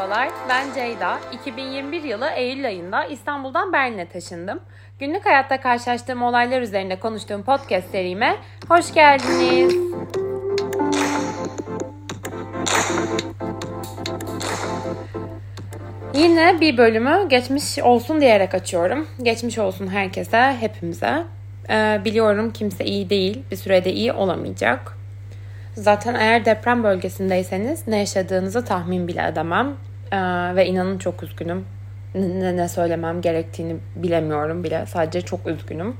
Merhabalar, ben Ceyda. 2021 yılı Eylül ayında İstanbul'dan Berlin'e taşındım. Günlük hayatta karşılaştığım olaylar üzerine konuştuğum podcast serime hoş geldiniz. Yine bir bölümü geçmiş olsun diyerek açıyorum. Geçmiş olsun herkese, hepimize. Ee, biliyorum kimse iyi değil, bir sürede iyi olamayacak. Zaten eğer deprem bölgesindeyseniz ne yaşadığınızı tahmin bile edemem. Ee, ve inanın çok üzgünüm. Ne, ne söylemem gerektiğini bilemiyorum bile. Sadece çok üzgünüm.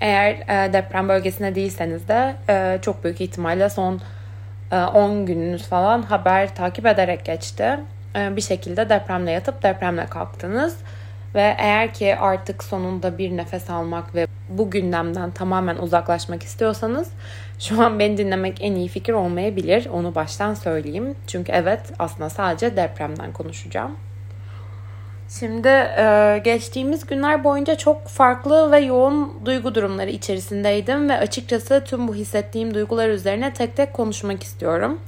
Eğer e, deprem bölgesinde değilseniz de e, çok büyük ihtimalle son e, 10 gününüz falan haber takip ederek geçti. E, bir şekilde depremle yatıp depremle kalktınız. Ve eğer ki artık sonunda bir nefes almak ve bu gündemden tamamen uzaklaşmak istiyorsanız şu an beni dinlemek en iyi fikir olmayabilir. Onu baştan söyleyeyim. Çünkü evet aslında sadece depremden konuşacağım. Şimdi e, geçtiğimiz günler boyunca çok farklı ve yoğun duygu durumları içerisindeydim ve açıkçası tüm bu hissettiğim duygular üzerine tek tek konuşmak istiyorum.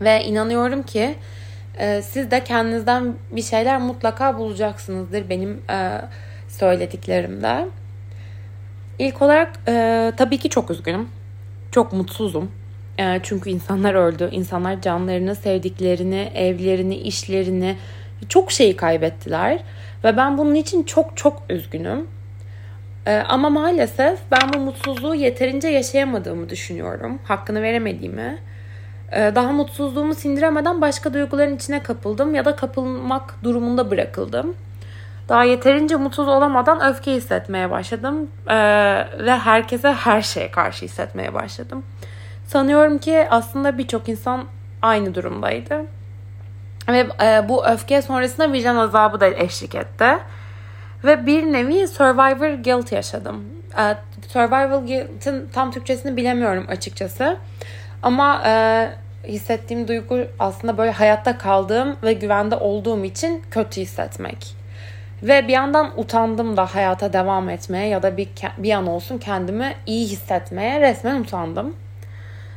Ve inanıyorum ki siz de kendinizden bir şeyler mutlaka bulacaksınızdır benim e, söylediklerimde. İlk olarak e, tabii ki çok üzgünüm. Çok mutsuzum. E, çünkü insanlar öldü. İnsanlar canlarını, sevdiklerini, evlerini, işlerini, çok şeyi kaybettiler. Ve ben bunun için çok çok üzgünüm. Ama maalesef ben bu mutsuzluğu yeterince yaşayamadığımı düşünüyorum. Hakkını veremediğimi. E, daha mutsuzluğumu sindiremeden başka duyguların içine kapıldım ya da kapılmak durumunda bırakıldım. Daha yeterince mutsuz olamadan öfke hissetmeye başladım ee, ve herkese her şeye karşı hissetmeye başladım. Sanıyorum ki aslında birçok insan aynı durumdaydı. Ve e, bu öfke sonrasında vicdan azabı da eşlik etti. Ve bir nevi survivor guilt yaşadım. E, survival guilt'in tam Türkçesini bilemiyorum açıkçası. Ama e, hissettiğim duygu aslında böyle hayatta kaldığım ve güvende olduğum için kötü hissetmek. Ve bir yandan utandım da hayata devam etmeye ya da bir, bir an olsun kendimi iyi hissetmeye resmen utandım.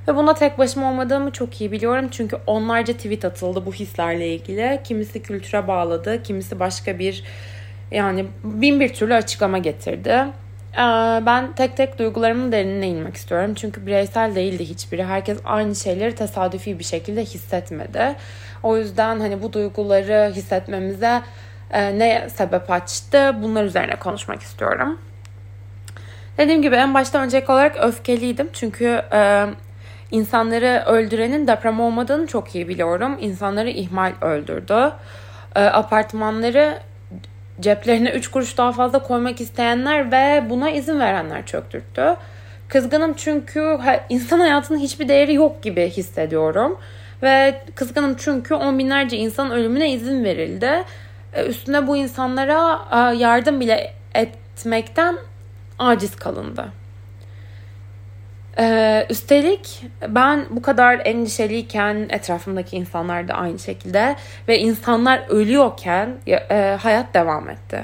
Ve buna tek başıma olmadığımı çok iyi biliyorum. Çünkü onlarca tweet atıldı bu hislerle ilgili. Kimisi kültüre bağladı, kimisi başka bir yani bin bir türlü açıklama getirdi. Ee, ben tek tek duygularımın derinine inmek istiyorum. Çünkü bireysel değildi hiçbiri. Herkes aynı şeyleri tesadüfi bir şekilde hissetmedi. O yüzden hani bu duyguları hissetmemize e, ne sebep açtı bunlar üzerine konuşmak istiyorum. Dediğim gibi en başta öncelik olarak öfkeliydim. Çünkü e, insanları öldürenin deprem olmadığını çok iyi biliyorum. İnsanları ihmal öldürdü. E, apartmanları ceplerine 3 kuruş daha fazla koymak isteyenler ve buna izin verenler çöktürttü. Kızgınım çünkü insan hayatının hiçbir değeri yok gibi hissediyorum. Ve kızgınım çünkü on binlerce insan ölümüne izin verildi. E, üstüne bu insanlara yardım bile etmekten aciz kalındı. Ee, üstelik ben bu kadar endişeliyken etrafımdaki insanlar da aynı şekilde ve insanlar ölüyorken e, hayat devam etti.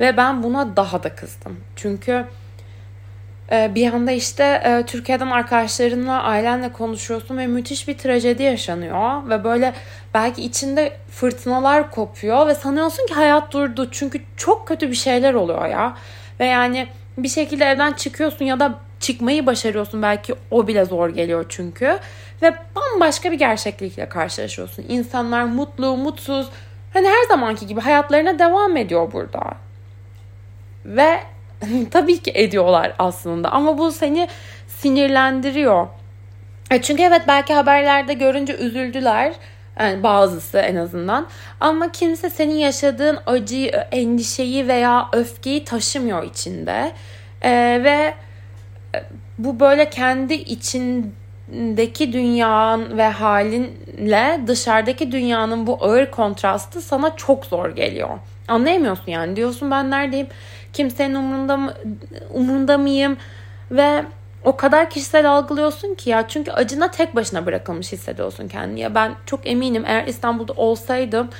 Ve ben buna daha da kızdım. Çünkü ee, bir yanda işte e, Türkiye'den arkadaşlarınla, ailenle konuşuyorsun ve müthiş bir trajedi yaşanıyor. Ve böyle belki içinde fırtınalar kopuyor ve sanıyorsun ki hayat durdu. Çünkü çok kötü bir şeyler oluyor ya. Ve yani bir şekilde evden çıkıyorsun ya da çıkmayı başarıyorsun. Belki o bile zor geliyor çünkü. Ve bambaşka bir gerçeklikle karşılaşıyorsun. İnsanlar mutlu, mutsuz. Hani her zamanki gibi hayatlarına devam ediyor burada. Ve Tabii ki ediyorlar aslında ama bu seni sinirlendiriyor. E, çünkü evet belki haberlerde görünce üzüldüler. Yani bazısı en azından. Ama kimse senin yaşadığın acıyı, endişeyi veya öfkeyi taşımıyor içinde. Ee, ve bu böyle kendi içindeki dünyanın ve halinle dışarıdaki dünyanın bu ağır kontrastı sana çok zor geliyor. Anlayamıyorsun yani. Diyorsun ben neredeyim? kimsenin umurunda mı, umurunda mıyım ve o kadar kişisel algılıyorsun ki ya çünkü acına tek başına bırakılmış hissediyorsun kendini. Ya ben çok eminim eğer İstanbul'da olsaydım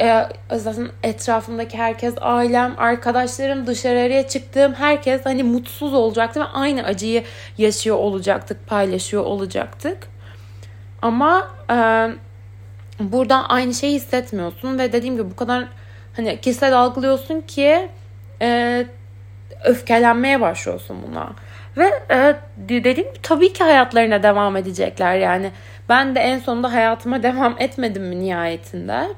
e, zaten etrafımdaki herkes ailem, arkadaşlarım, dışarıya çıktığım herkes hani mutsuz olacaktı ve aynı acıyı yaşıyor olacaktık, paylaşıyor olacaktık. Ama e, burada aynı şeyi hissetmiyorsun ve dediğim gibi bu kadar hani kişisel algılıyorsun ki e, öfkelenmeye başlıyorsun buna. Ve e, dediğim tabii ki hayatlarına devam edecekler yani. Ben de en sonunda hayatıma devam etmedim mi nihayetinde.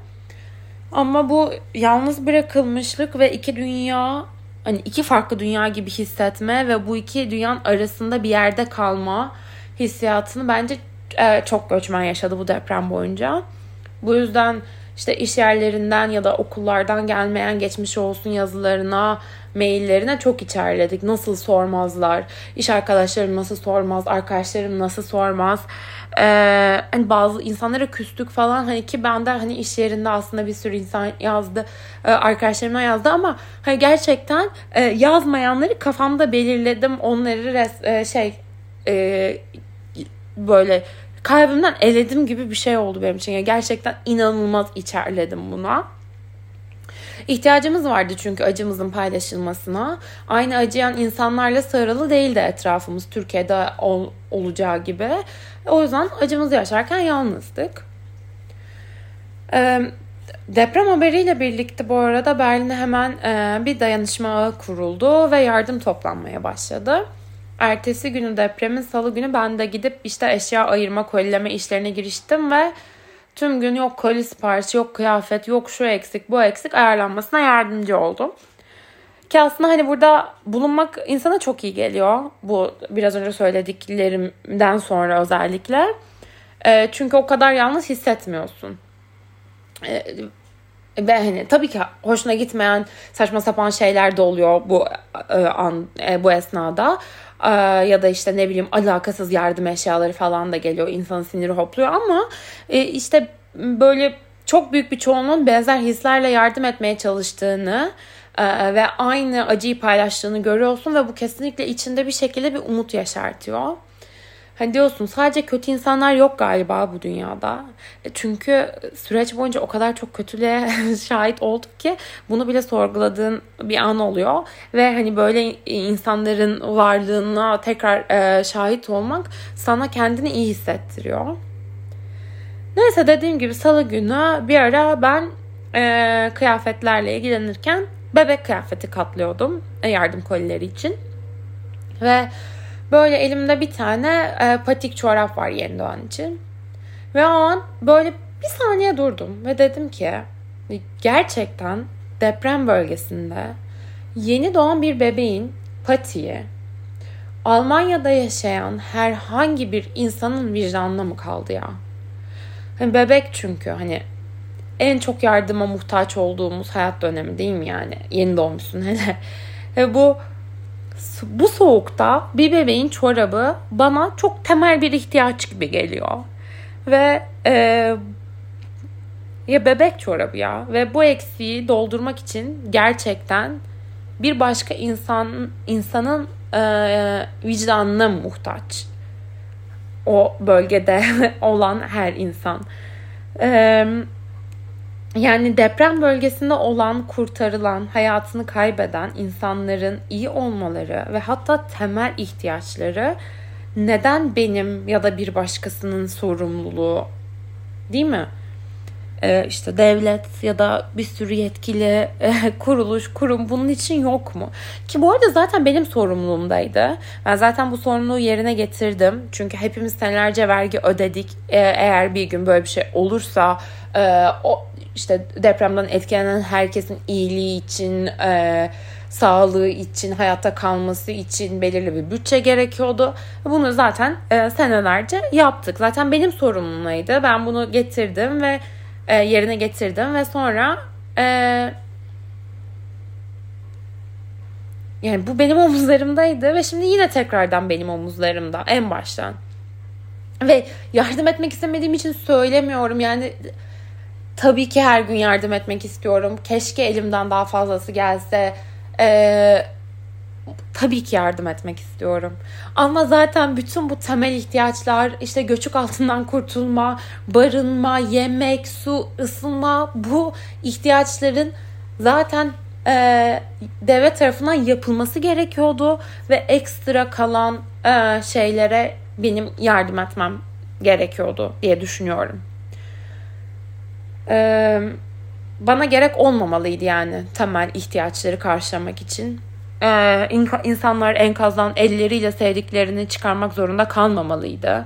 Ama bu yalnız bırakılmışlık ve iki dünya hani iki farklı dünya gibi hissetme ve bu iki dünyanın arasında bir yerde kalma hissiyatını bence e, çok göçmen yaşadı bu deprem boyunca. Bu yüzden işte iş yerlerinden ya da okullardan gelmeyen geçmiş olsun yazılarına, maillerine çok içerledik. Nasıl sormazlar? İş arkadaşlarım nasıl sormaz? Arkadaşlarım nasıl sormaz? Ee, hani bazı insanlara küstük falan hani ki ben de hani iş yerinde aslında bir sürü insan yazdı e, arkadaşlarıma yazdı ama hani gerçekten e, yazmayanları kafamda belirledim onları res, e, şey e, böyle kalbimden eledim gibi bir şey oldu benim için. Yani gerçekten inanılmaz içerledim buna. İhtiyacımız vardı çünkü acımızın paylaşılmasına. Aynı acıyan insanlarla sarılı değildi etrafımız Türkiye'de ol, olacağı gibi. O yüzden acımızı yaşarken yalnızdık. Ee, deprem haberiyle birlikte bu arada Berlin'e hemen e, bir dayanışma ağı kuruldu ve yardım toplanmaya başladı. Ertesi günü depremin salı günü ben de gidip işte eşya ayırma, kolileme işlerine giriştim ve tüm gün yok koli siparişi, yok kıyafet, yok şu eksik, bu eksik ayarlanmasına yardımcı oldum. Ki aslında hani burada bulunmak insana çok iyi geliyor. Bu biraz önce söylediklerimden sonra özellikle. E, çünkü o kadar yalnız hissetmiyorsun. E, ve hani tabii ki hoşuna gitmeyen saçma sapan şeyler de oluyor bu e, an e, bu esnada. Ee, ya da işte ne bileyim alakasız yardım eşyaları falan da geliyor. İnsanın siniri hopluyor ama e, işte böyle çok büyük bir çoğunluğun benzer hislerle yardım etmeye çalıştığını e, ve aynı acıyı paylaştığını görüyorsun ve bu kesinlikle içinde bir şekilde bir umut yaşartıyor. Hani diyorsun sadece kötü insanlar yok galiba bu dünyada. E, çünkü süreç boyunca o kadar çok kötülüğe şahit olduk ki bunu bile sorguladığın bir an oluyor. Ve hani böyle insanların varlığına tekrar e, şahit olmak sana kendini iyi hissettiriyor. Neyse dediğim gibi salı günü bir ara ben e, kıyafetlerle ilgilenirken bebek kıyafeti katlıyordum e, yardım kolileri için. Ve Böyle elimde bir tane e, patik çorap var yeni doğan için. Ve o an böyle bir saniye durdum ve dedim ki gerçekten deprem bölgesinde yeni doğan bir bebeğin patiği Almanya'da yaşayan herhangi bir insanın vicdanına mı kaldı ya? Hani bebek çünkü hani en çok yardıma muhtaç olduğumuz hayat dönemi değil mi yani? Yeni doğmuşsun hele. Ve bu bu soğukta bir bebeğin çorabı bana çok temel bir ihtiyaç gibi geliyor. Ve e, ya bebek çorabı ya ve bu eksiği doldurmak için gerçekten bir başka insan insanın e, vicdanına muhtaç. O bölgede olan her insan. E, yani deprem bölgesinde olan, kurtarılan, hayatını kaybeden insanların iyi olmaları ve hatta temel ihtiyaçları neden benim ya da bir başkasının sorumluluğu değil mi? Ee, işte devlet ya da bir sürü yetkili e, kuruluş, kurum bunun için yok mu? Ki bu arada zaten benim sorumluluğumdaydı. Ben zaten bu sorumluluğu yerine getirdim. Çünkü hepimiz senelerce vergi ödedik. Ee, eğer bir gün böyle bir şey olursa e, o işte depremden etkilenen herkesin iyiliği için, e, sağlığı için, hayatta kalması için belirli bir bütçe gerekiyordu. Bunu zaten e, senelerce yaptık. Zaten benim sorumluluğumdaydı. Ben bunu getirdim ve e, yerine getirdim ve sonra e, yani bu benim omuzlarımdaydı ve şimdi yine tekrardan benim omuzlarımda en baştan. Ve yardım etmek istemediğim için söylemiyorum. Yani tabii ki her gün yardım etmek istiyorum. Keşke elimden daha fazlası gelse. Ee, tabii ki yardım etmek istiyorum. Ama zaten bütün bu temel ihtiyaçlar işte göçük altından kurtulma, barınma, yemek, su, ısınma bu ihtiyaçların zaten e, devlet tarafından yapılması gerekiyordu ve ekstra kalan e, şeylere benim yardım etmem gerekiyordu diye düşünüyorum. Ee, bana gerek olmamalıydı yani temel ihtiyaçları karşılamak için. Ee, insanlar enkazdan elleriyle sevdiklerini çıkarmak zorunda kalmamalıydı.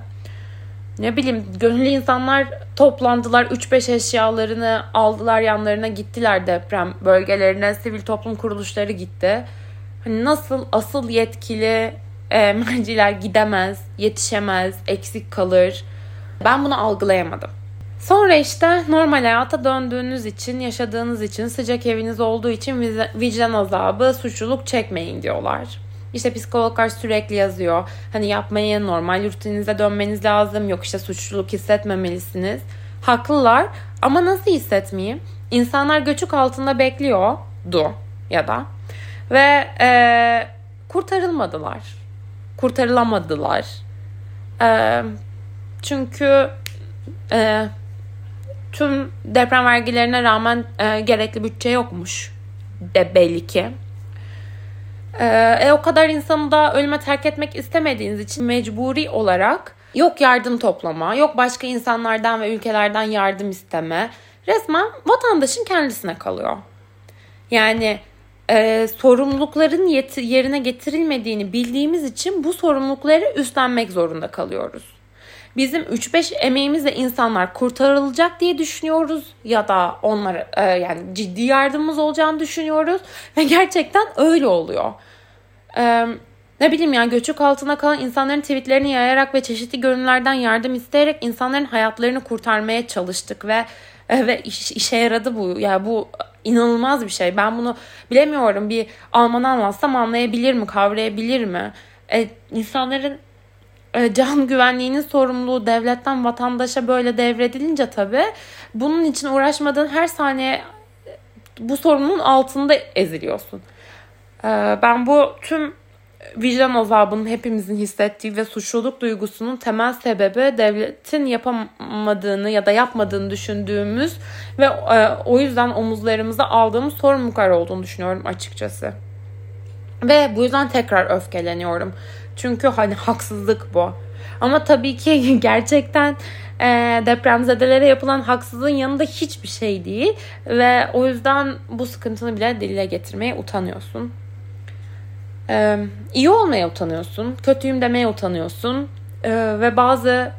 Ne bileyim gönüllü insanlar toplandılar 3-5 eşyalarını aldılar yanlarına gittiler deprem bölgelerine sivil toplum kuruluşları gitti. Hani nasıl asıl yetkili e, merciler gidemez, yetişemez, eksik kalır. Ben bunu algılayamadım. Sonra işte normal hayata döndüğünüz için, yaşadığınız için, sıcak eviniz olduğu için vicdan azabı, suçluluk çekmeyin diyorlar. İşte psikologlar sürekli yazıyor. Hani yapmayın, normal rutininize dönmeniz lazım. Yok işte suçluluk hissetmemelisiniz. Haklılar ama nasıl hissetmeyeyim? İnsanlar göçük altında bekliyordu ya da ve e, kurtarılmadılar. Kurtarılamadılar. E, çünkü e, tüm deprem vergilerine rağmen e, gerekli bütçe yokmuş de belli ki. E, e, o kadar insanı da ölüme terk etmek istemediğiniz için mecburi olarak yok yardım toplama, yok başka insanlardan ve ülkelerden yardım isteme. Resmen vatandaşın kendisine kalıyor. Yani e, sorumlulukların yet- yerine getirilmediğini bildiğimiz için bu sorumlulukları üstlenmek zorunda kalıyoruz. Bizim 3-5 emeğimizle insanlar kurtarılacak diye düşünüyoruz ya da onlara e, yani ciddi yardımımız olacağını düşünüyoruz ve gerçekten öyle oluyor. E, ne bileyim yani göçük altına kalan insanların tweetlerini yayarak ve çeşitli görünümlerden yardım isteyerek insanların hayatlarını kurtarmaya çalıştık ve e, ve iş, işe yaradı bu. Yani bu inanılmaz bir şey. Ben bunu bilemiyorum. Bir Alman anlatsam anlayabilir mi, kavrayabilir mi? E, insanların can güvenliğinin sorumluluğu devletten vatandaşa böyle devredilince tabii bunun için uğraşmadığın her saniye bu sorunun altında eziliyorsun. E, ben bu tüm vicdan azabının hepimizin hissettiği ve suçluluk duygusunun temel sebebi devletin yapamadığını ya da yapmadığını düşündüğümüz ve e, o yüzden omuzlarımıza aldığımız sorumluluklar olduğunu düşünüyorum açıkçası. Ve bu yüzden tekrar öfkeleniyorum. Çünkü hani haksızlık bu. Ama tabii ki gerçekten e, depremzedelere yapılan haksızlığın yanında hiçbir şey değil. Ve o yüzden bu sıkıntını bile dile getirmeye utanıyorsun. Ee, iyi olmaya utanıyorsun, kötüyüm demeye utanıyorsun ee, ve bazı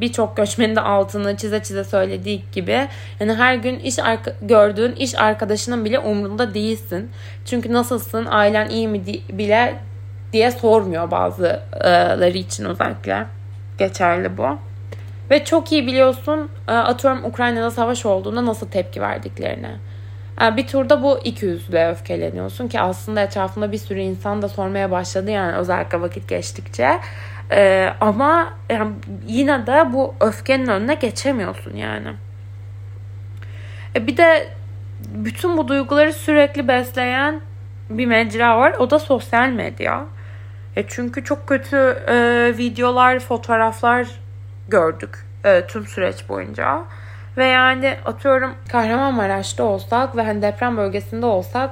birçok göçmenin de altını çize çize söylediği gibi yani her gün iş arka, gördüğün iş arkadaşının bile umrunda değilsin. Çünkü nasılsın, ailen iyi mi bile diye sormuyor bazıları için özellikle geçerli bu. Ve çok iyi biliyorsun e, atıyorum Ukrayna'da savaş olduğunda nasıl tepki verdiklerini. Yani bir turda bu iki yüzlüğe öfkeleniyorsun ki aslında etrafında bir sürü insan da sormaya başladı yani özellikle vakit geçtikçe. Ee, ama yani yine de bu öfkenin önüne geçemiyorsun yani. E bir de bütün bu duyguları sürekli besleyen bir mecra var. O da sosyal medya. E çünkü çok kötü e, videolar, fotoğraflar gördük e, tüm süreç boyunca. Ve yani atıyorum Kahramanmaraş'ta olsak ve hani deprem bölgesinde olsak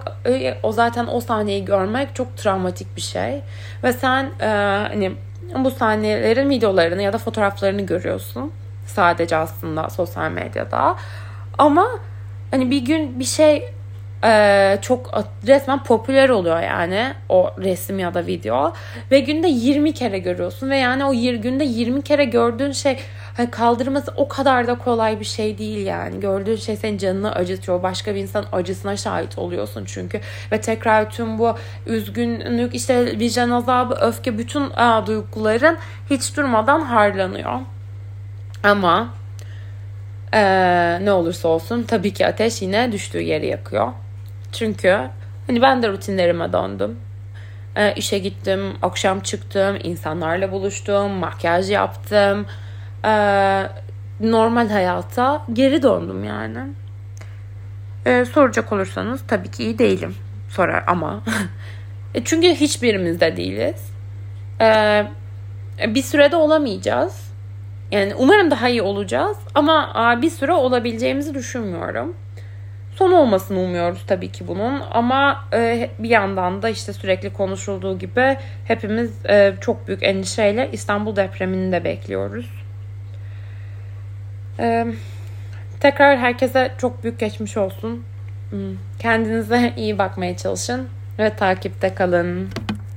o zaten o sahneyi görmek çok travmatik bir şey. Ve sen e, hani bu sahnelerin videolarını ya da fotoğraflarını görüyorsun. Sadece aslında sosyal medyada. Ama hani bir gün bir şey e, çok resmen popüler oluyor yani o resim ya da video. Ve günde 20 kere görüyorsun ve yani o günde 20 kere gördüğün şey hani kaldırması o kadar da kolay bir şey değil yani. Gördüğün şey senin canını acıtıyor başka bir insan acısına şahit oluyorsun çünkü. Ve tekrar tüm bu üzgünlük işte vicdan azabı öfke bütün a, duyguların hiç durmadan harlanıyor. Ama ee, ne olursa olsun tabii ki ateş yine düştüğü yeri yakıyor. Çünkü hani ben de rutinlerime döndüm. E, işe gittim, akşam çıktım, insanlarla buluştum, makyaj yaptım. E, normal hayata geri döndüm yani. E, soracak olursanız tabii ki iyi değilim. Sorar ama. e, çünkü hiçbirimizde değiliz. E, bir sürede olamayacağız. Yani umarım daha iyi olacağız ama bir süre olabileceğimizi düşünmüyorum son olmasını umuyoruz tabii ki bunun ama e, bir yandan da işte sürekli konuşulduğu gibi hepimiz e, çok büyük endişeyle İstanbul depremini de bekliyoruz. E, Tekrar herkese çok büyük geçmiş olsun. Hmm. Kendinize iyi bakmaya çalışın ve takipte kalın.